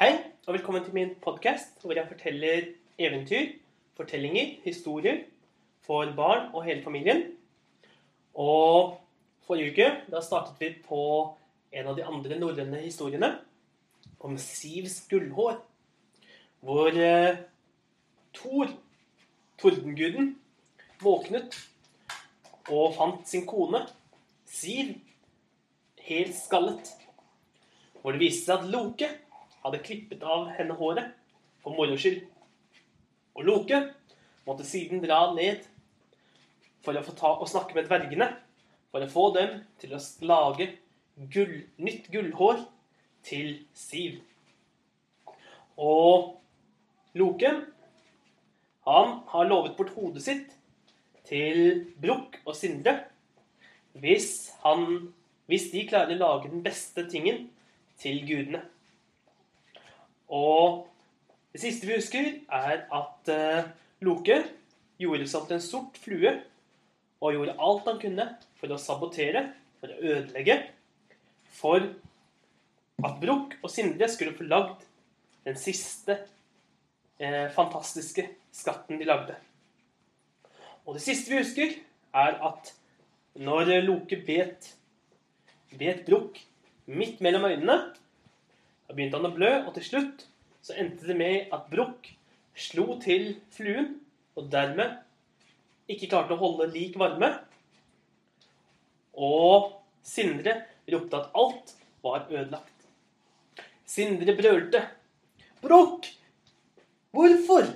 Hei, og velkommen til min podkast, hvor jeg forteller eventyr, fortellinger, historier for barn og hele familien. Og forrige uke da startet vi på en av de andre norrøne historiene om Sivs gullhår, hvor eh, Thor, tordenguden, våknet og fant sin kone, Siv, helt skallet. Hvor det viste seg at Loke hadde klippet av henne håret for moro skyld. Og Loke måtte siden dra ned for å få ta og snakke med dvergene for å få dem til å lage gull, nytt gullhår til Siv. Og Loke, han har lovet bort hodet sitt til Brukk og Sindre hvis, han, hvis de klarer å lage den beste tingen til gudene. Og det siste vi husker, er at uh, Loke gjorde seg til en sort flue og gjorde alt han kunne for å sabotere, for å ødelegge, for at Brukk og Sindre skulle få lagd den siste eh, fantastiske skatten de lagde. Og det siste vi husker, er at når Loke bet, bet Brukk midt mellom øynene, da begynte han å blø, og til slutt så endte det med at Broch slo til fluen, og dermed ikke klarte å holde lik varme. Og Sindre ropte at alt var ødelagt. Sindre brølte. Brokk! Hvorfor?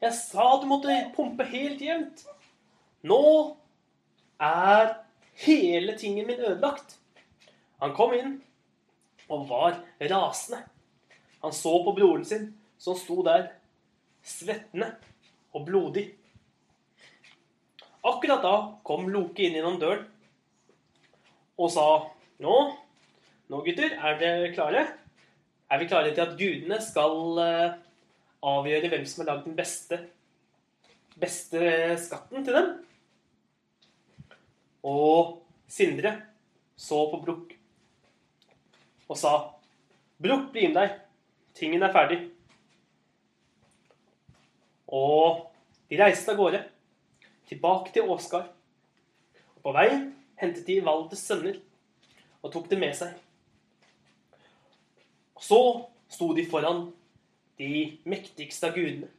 Jeg sa du måtte pumpe helt jevnt. Nå er hele tingen min ødelagt. Han kom inn og var rasende. Han så på broren sin, som sto der, svettende og blodig. Akkurat da kom Loke inn gjennom døren og sa Nå, nå gutter, er dere klare? Er vi klare til at gudene skal uh, avgjøre hvem som har lagd den beste, beste skatten til dem? Og Sindre så på Brukk og sa Brukk, bli med deg. Tingen er ferdig. Og de reiste av gårde, tilbake til Åsgard. Og på veien hentet de Valdes sønner og tok dem med seg. Og så sto de foran de mektigste av gudene.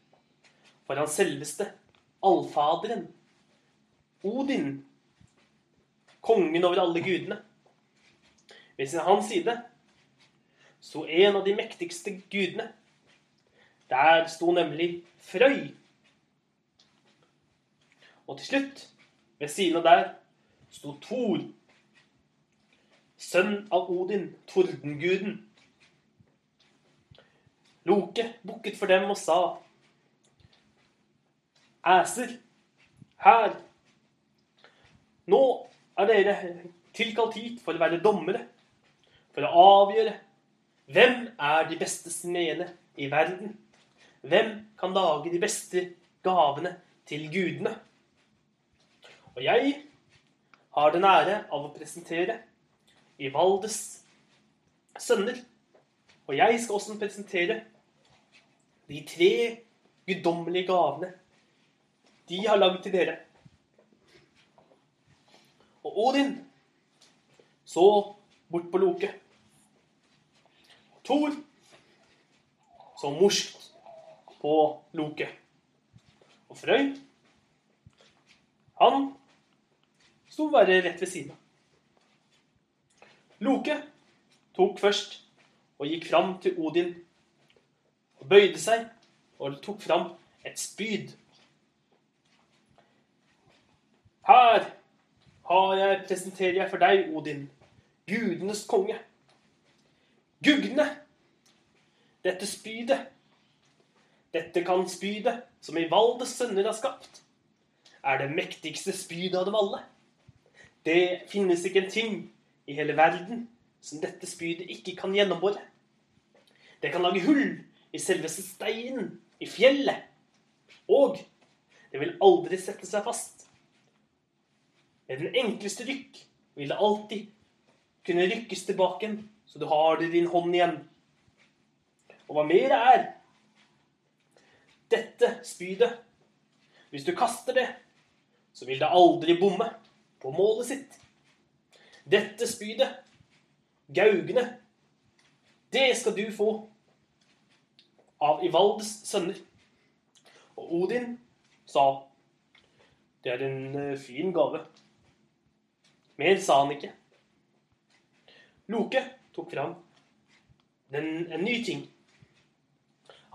Foran selveste allfaderen, Odin, kongen over alle gudene. Ved sin hans side sto en av de mektigste gudene. Der sto nemlig Frøy. Og til slutt, ved siden av der, sto Thor, sønn av Odin, tordenguden. Loke bukket for dem og sa, Æser, her, nå er dere tilkalt hit for å være dommere, for å avgjøre hvem er de beste smedene i verden. Hvem kan lage de beste gavene til gudene? Og jeg har den ære av å presentere Ivaldes sønner. Og jeg skal også presentere de tre guddommelige gavene de har lagd til dere. Og Odin så bort på Loke. Thor så morskt på Loke. Og Frøy, han sto bare rett ved siden av. Loke tok først og gikk fram til Odin og bøyde seg og tok fram et spyd. Her har jeg, presenterer jeg for deg, Odin, gudenes konge. Gugne, dette spydet, dette kan spydet som i Valdes sønner har skapt, er det mektigste spydet av dem alle. Det finnes ikke en ting i hele verden som dette spydet ikke kan gjennombore. Det kan lage hull i selveste steinen i fjellet. Og det vil aldri sette seg fast. Med den enkleste rykk vil det alltid kunne rykkes tilbake, så du har det i din hånd igjen. og hva mer er. Dette spydet, hvis du kaster det, så vil det aldri bomme på målet sitt. Dette spydet, gaugene, det skal du få av Ivaldes sønner. Og Odin sa, det er en eh, fin gave. Mer sa han ikke. Loke tok fram den, en ny ting.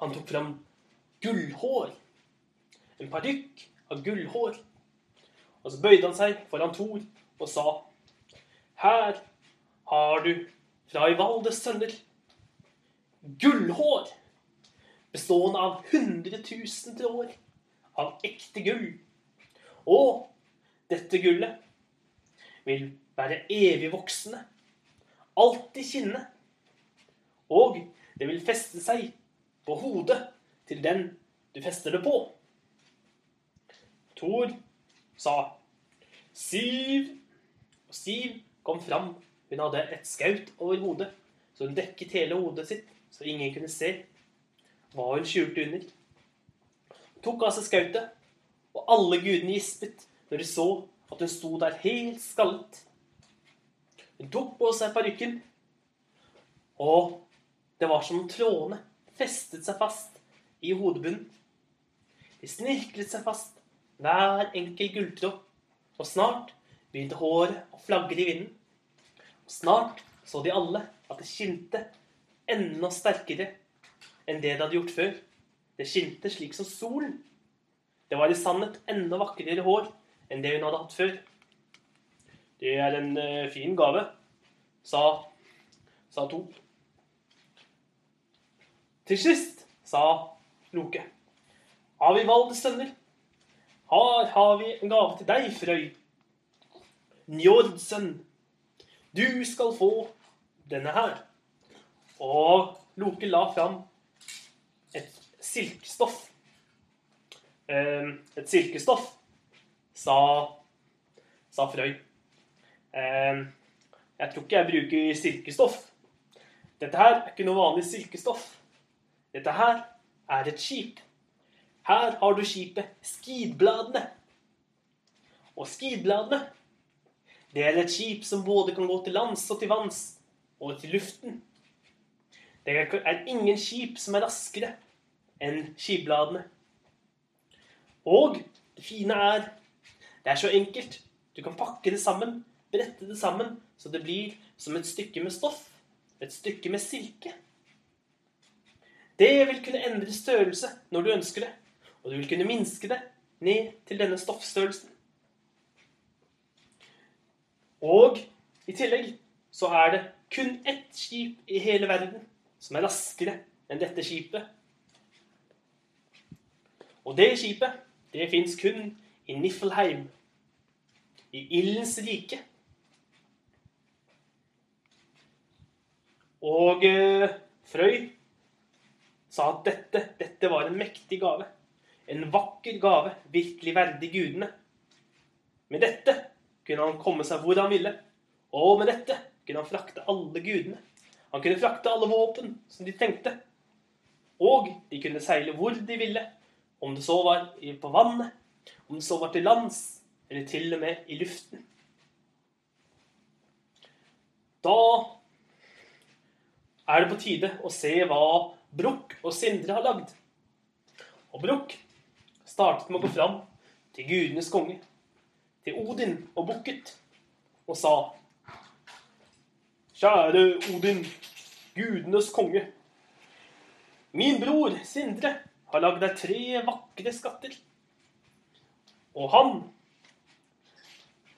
Han tok fram gullhår. En parykk av gullhår. Og så bøyde han seg foran Thor og sa Her har du fra Ivaldes sønner gullhår bestående av hundretusenter år av ekte gull. Og dette gullet vil være evigvoksende, alltid kinne. Og det vil feste seg på hodet til den du fester det på. Thor sa Siv. Og Siv kom fram. Hun hadde et skaut over hodet, så hun dekket hele hodet sitt, så ingen kunne se hva hun skjulte under. Hun tok av seg skautet, og alle gudene gispet når de så at hun sto der helt skallet. Hun tok på seg parykken, og det var som om trådene festet seg fast i hodebunnen. De snirklet seg fast, hver enkel gulltråd, og snart begynte håret å flagre i vinden. Og snart så de alle at det skinte enda sterkere enn det det hadde gjort før. Det skinte slik som solen. Det var i sannhet enda vakrere hår enn det hun hadde hatt før. Det er en uh, fin gave, sa, sa Thor. Til sist sa Loke. Av Ivaldes sønner her har vi en gave til deg, Frøy. Njordsen. Du skal få denne her. Og Loke la fram et silkestoff. Ehm, et silkestoff, sa, sa Frøy. Ehm, jeg tror ikke jeg bruker silkestoff. Dette her er ikke noe vanlig silkestoff. Dette her er et skip. Her har du skipet Skidbladene. Og Skidbladene, det er et skip som både kan gå til lands og til vanns og til luften. Det er ingen skip som er raskere enn skibladene. Og det fine er det er så enkelt. Du kan pakke det sammen, brette det sammen, så det blir som et stykke med stoff. Et stykke med silke. Det vil kunne endre størrelse når du ønsker det, og du vil kunne minske det ned til denne stoffstørrelsen. Og i tillegg så er det kun ett skip i hele verden som er raskere enn dette skipet. Og det skipet, det fins kun i Niflheim, i ildens rike. Og eh, Frøy sa at dette, dette var en mektig gave. En vakker gave, virkelig verdig gudene. Med dette kunne han komme seg hvor han ville. Og med dette kunne han frakte alle gudene. Han kunne frakte alle våpen som de trengte. Og de kunne seile hvor de ville, om det så var på vannet, om det så var til lands, eller til og med i luften. Da er det på tide å se hva Broch og Sindre har lagd. Og Broch startet med å gå fram til gudenes konge, til Odin og bukket, og sa Kjære Odin, gudenes konge. Min bror Sindre har lagd deg tre vakre skatter. Og han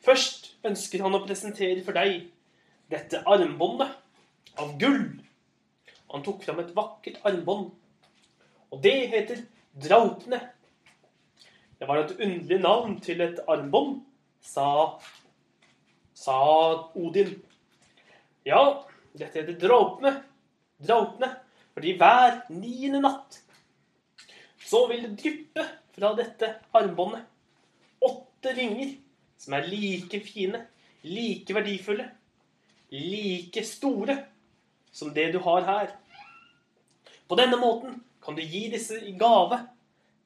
Først ønsker han å presentere for deg dette armbåndet av gull. Han tok fram et vakkert armbånd, og det heter Draupne. Det var et underlig navn til et armbånd, sa, sa Odin. Ja, dette heter Draupne. Draupne. Fordi hver niende natt så vil det dryppe fra dette armbåndet åtte ringer som er like fine, like verdifulle, like store som det du har her. På denne måten kan du gi disse i gave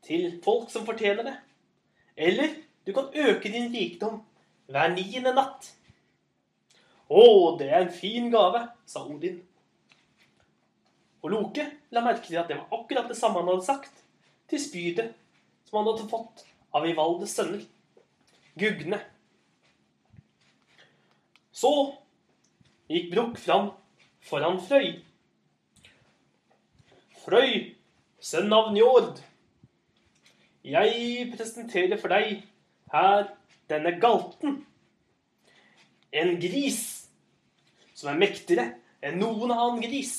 til folk som fortjener det. Eller du kan øke din rikdom hver niende natt. Å, det er en fin gave, sa Odin. Og Loke la merke til at det var akkurat det samme han hadde sagt til spydet som han hadde fått av Ivaldes sønner, Gugne. Så gikk Brokk fram foran Frøy. Frøy, sønn av Njord, jeg presenterer for deg her denne galten. En gris som er mektigere enn noen annen gris.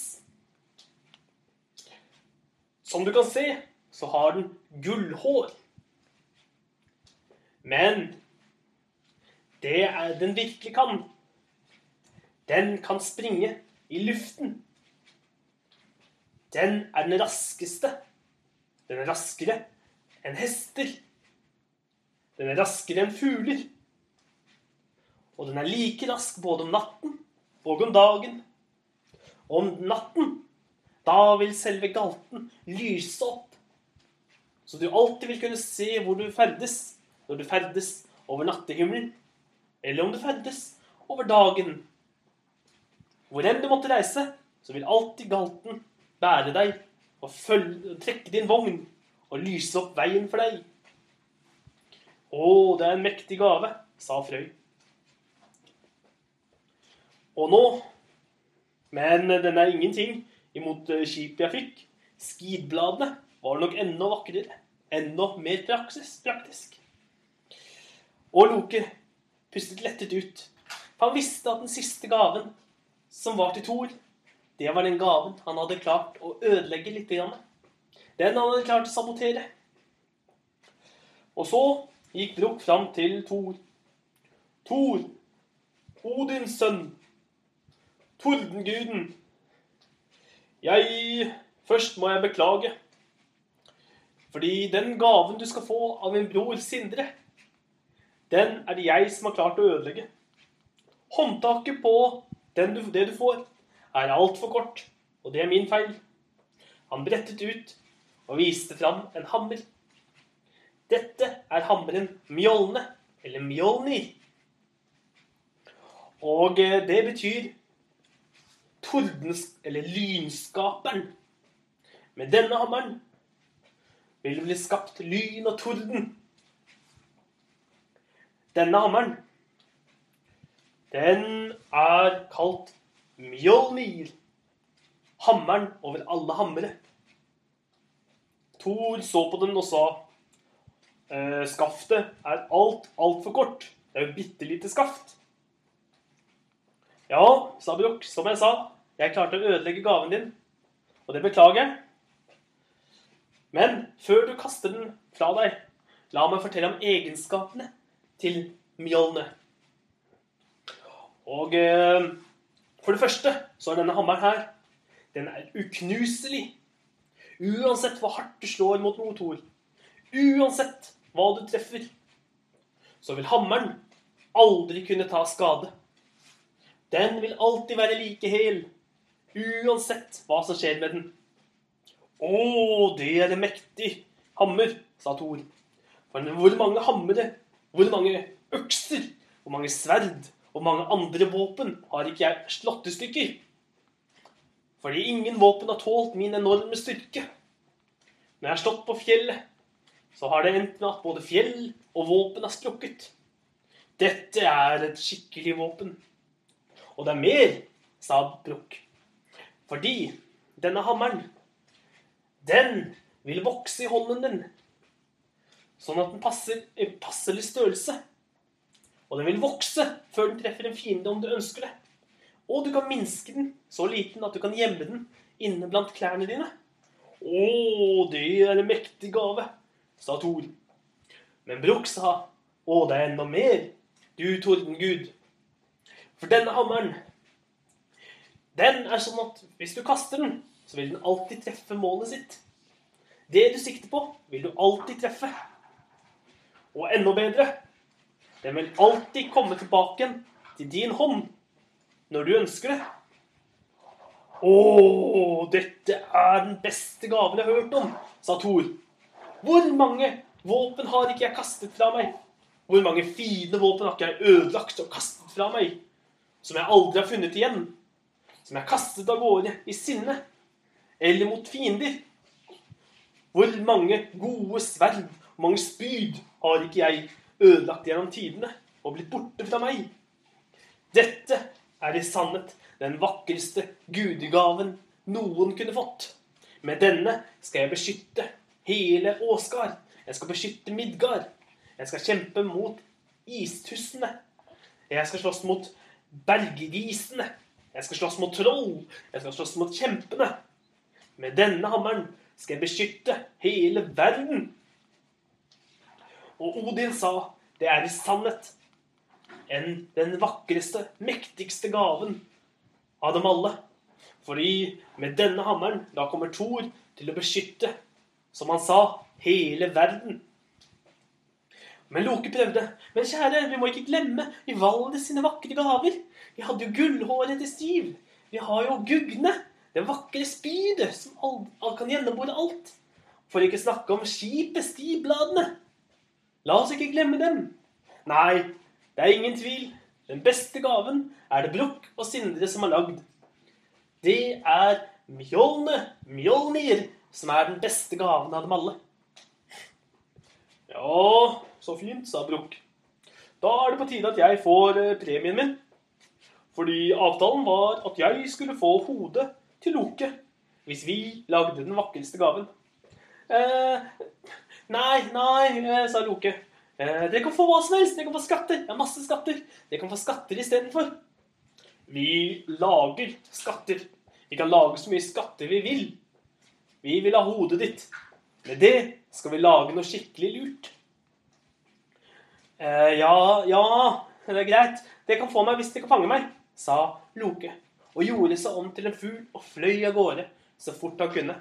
Som du kan se, så har den gullhår. Men det er den virkelig kan. Den kan springe i luften. Den er den raskeste. Den er raskere enn hester. Den er raskere enn fugler. Og den er like rask både om natten og om dagen. Om natten, da vil selve galten lyse opp. Så du alltid vil kunne se hvor du ferdes når du ferdes over nattehimmelen. Eller om du ferdes over dagen. Hvor enn du måtte reise, så vil alltid galten bære deg og følge, trekke din vogn og lyse opp veien for deg. Å, det er en mektig gave, sa Frøy. Og nå Men den er ingenting imot skipet jeg fikk. Skidbladene var nok enda vakrere. Enda mer praksis, praktisk. Og Loke pustet lettet ut. Han visste at den siste gaven, som var til Thor, det var den gaven han hadde klart å ødelegge litt. Grann. Den han hadde klart å sabotere. Og så gikk Brokk fram til Thor. Thor, Odins sønn, tordenguden. Jeg Først må jeg beklage. Fordi den gaven du skal få av min bror Sindre, den er det jeg som har klart å ødelegge. Håndtaket på du, det du får, er altfor kort, og det er min feil. Han brettet ut og viste fram en hammer. Dette er hammeren Mjolne, eller Mjolnir. Og eh, det betyr tordens... eller lynskaperen. Med denne hammeren vil det bli skapt lyn og torden. Denne hammeren, den er kalt Mjolnir. Hammeren over alle hammere. Thor så på den og sa eh, Skaftet er alt, altfor kort. Det er jo bitte lite skaft. Ja, sa Brokk, som jeg sa, jeg klarte å ødelegge gaven din, og det beklager jeg. Men før du kaster den fra deg, la meg fortelle om egenskapene til Mjolne. Og eh, for det første så er denne hammeren her Den er uknuselig. Uansett hvor hardt du slår mot noe, Tor, uansett hva du treffer, så vil hammeren aldri kunne ta skade. Den vil alltid være like hel, uansett hva som skjer med den. Å, det er en mektig hammer, sa Thor. Men hvor mange hammere, hvor mange økser, hvor mange sverd og mange andre våpen har ikke jeg slått i stykker? Fordi ingen våpen har tålt min enorme styrke. Når jeg har stått på fjellet, så har det endt med at både fjell og våpen har sprukket. Dette er et skikkelig våpen. Og det er mer, sa Brokk. Fordi denne hammeren, den vil vokse i hånden din. Sånn at den passer en passelig størrelse. Og den vil vokse før den treffer en fiende om du ønsker det. Og du kan minske den så liten at du kan gjemme den inne blant klærne dine. Å, det er en mektig gave, sa Thor. Men Brokk sa, å, det er enda mer, du tordengud. For denne hammeren, den er sånn at hvis du kaster den, så vil den alltid treffe målet sitt. Det du sikter på, vil du alltid treffe. Og enda bedre, den vil alltid komme tilbake til din hånd når du ønsker det. Å, dette er den beste gaven jeg har hørt om, sa Thor. Hvor mange våpen har ikke jeg kastet fra meg? Hvor mange fine våpen har ikke jeg ødelagt og kastet fra meg? Som jeg aldri har funnet igjen? Som jeg kastet av gårde i sinne? Eller mot fiender? Hvor mange gode sverd mange spyd har ikke jeg ødelagt gjennom tidene og blitt borte fra meg? Dette er i sannhet den vakreste gudegaven noen kunne fått. Med denne skal jeg beskytte hele Åsgard. Jeg skal beskytte Midgard. Jeg skal kjempe mot istussene. Jeg skal slåss mot bergrisene. Jeg skal slåss mot troll. Jeg skal slåss mot kjempene. Med denne hammeren skal jeg beskytte hele verden. Og Odin sa, det er i sannhet enn den vakreste, mektigste gaven av dem alle. Fordi med denne hammeren, da kommer Thor til å beskytte, som han sa, hele verden. Men Loke prøvde. Men kjære, vi må ikke glemme Ivalde sine vakre gaver. Vi hadde jo gullhåret til Stiv. Vi har jo Gugne, det vakre spydet som kan gjennombore alt. For ikke snakke om skipet, Stivbladene. La oss ikke glemme dem. Nei, det er ingen tvil. Den beste gaven er det Brukk og Sindre som har lagd. Det er Mjolne, Mjolnir, som er den beste gaven av dem alle. Ja, så fint, sa Brukk. Da er det på tide at jeg får eh, premien min. Fordi avtalen var at jeg skulle få hodet til Loke hvis vi lagde den vakreste gaven. Eh, nei, nei, eh, sa Loke. Eh, dere kan få hva som helst. Dere kan få skatter. Det er masse skatter. Dere kan få skatter istedenfor. Vi lager skatter. Vi kan lage så mye skatter vi vil. Vi vil ha hodet ditt. Med det skal vi lage noe skikkelig lurt. Eh, ja, ja, det er greit. Dere kan få meg hvis dere kan fange meg, sa Loke. Og gjorde seg om til en fugl og fløy av gårde så fort han kunne.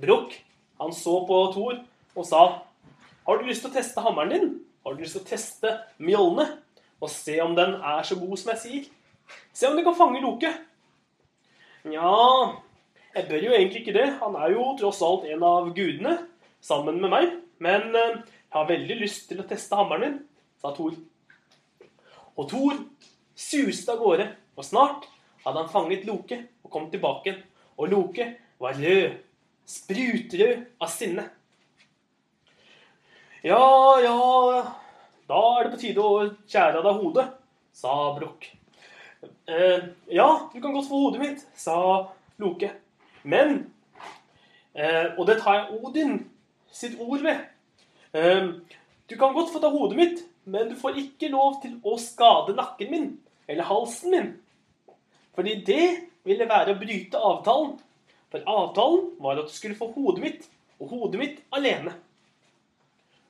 Brukk, han så på Thor og sa, 'Har du lyst til å teste hammeren din? Har du lyst til å teste Mjolne?' Og se om den er så god som jeg sier. Se om du kan fange Loke. Nja, jeg bør jo egentlig ikke det. Han er jo tross alt en av gudene, sammen med meg. Men eh, jeg har veldig lyst til å teste hammeren din, sa Thor. Og Thor suste av gårde, og snart hadde han fanget Loke og kom tilbake. Og Loke var rød, sprutrød av sinne. Ja, ja, da er det på tide å skjære av deg hodet, sa Brokk. Eh, ja, du kan godt få hodet mitt, sa Loke. Men eh, Og det tar jeg Odin sitt ord ved. Eh, du kan godt få ta hodet mitt, men du får ikke lov til å skade nakken min eller halsen min. Fordi det ville være å bryte avtalen. For avtalen var at du skulle få hodet mitt, og hodet mitt alene.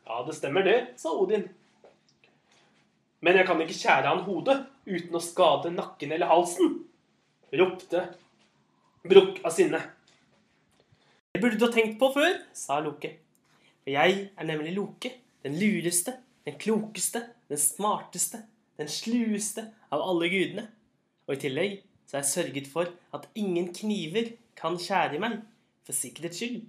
Ja, det stemmer det, sa Odin. Men jeg kan ikke skjære han hodet uten å skade nakken eller halsen, ropte Brukk av sinne. Det burde du ha tenkt på før, sa Loke. For jeg er nemlig Loke, den lureste, den klokeste, den smarteste, den slueste av alle gudene. Og i tillegg så har jeg sørget for at ingen kniver kan skjære meg, for sikkerhets skyld.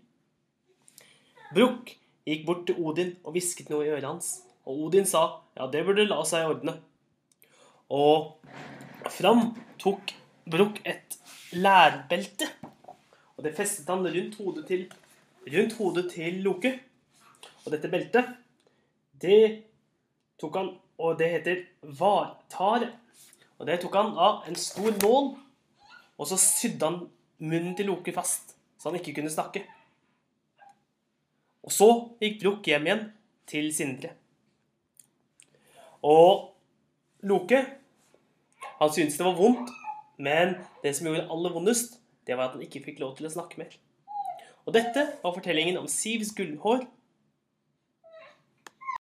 Brukk gikk bort til Odin og hvisket noe i øret hans. Og Odin sa ja, det burde la seg ordne. Og fram tok Brukk et lærbelte. Og det festet han rundt hodet til, rundt hodet til Loke. Og dette beltet, det tok han Og det heter vartare. Og det tok han av en stor nål. Og så sydde han munnen til Loke fast, så han ikke kunne snakke. Og så gikk Brukk hjem igjen til Sindre. Og Loke han syntes det var vondt, men det som gjorde det aller vondest, det var at han ikke fikk lov til å snakke mer. Og dette var fortellingen om Sivs gullhår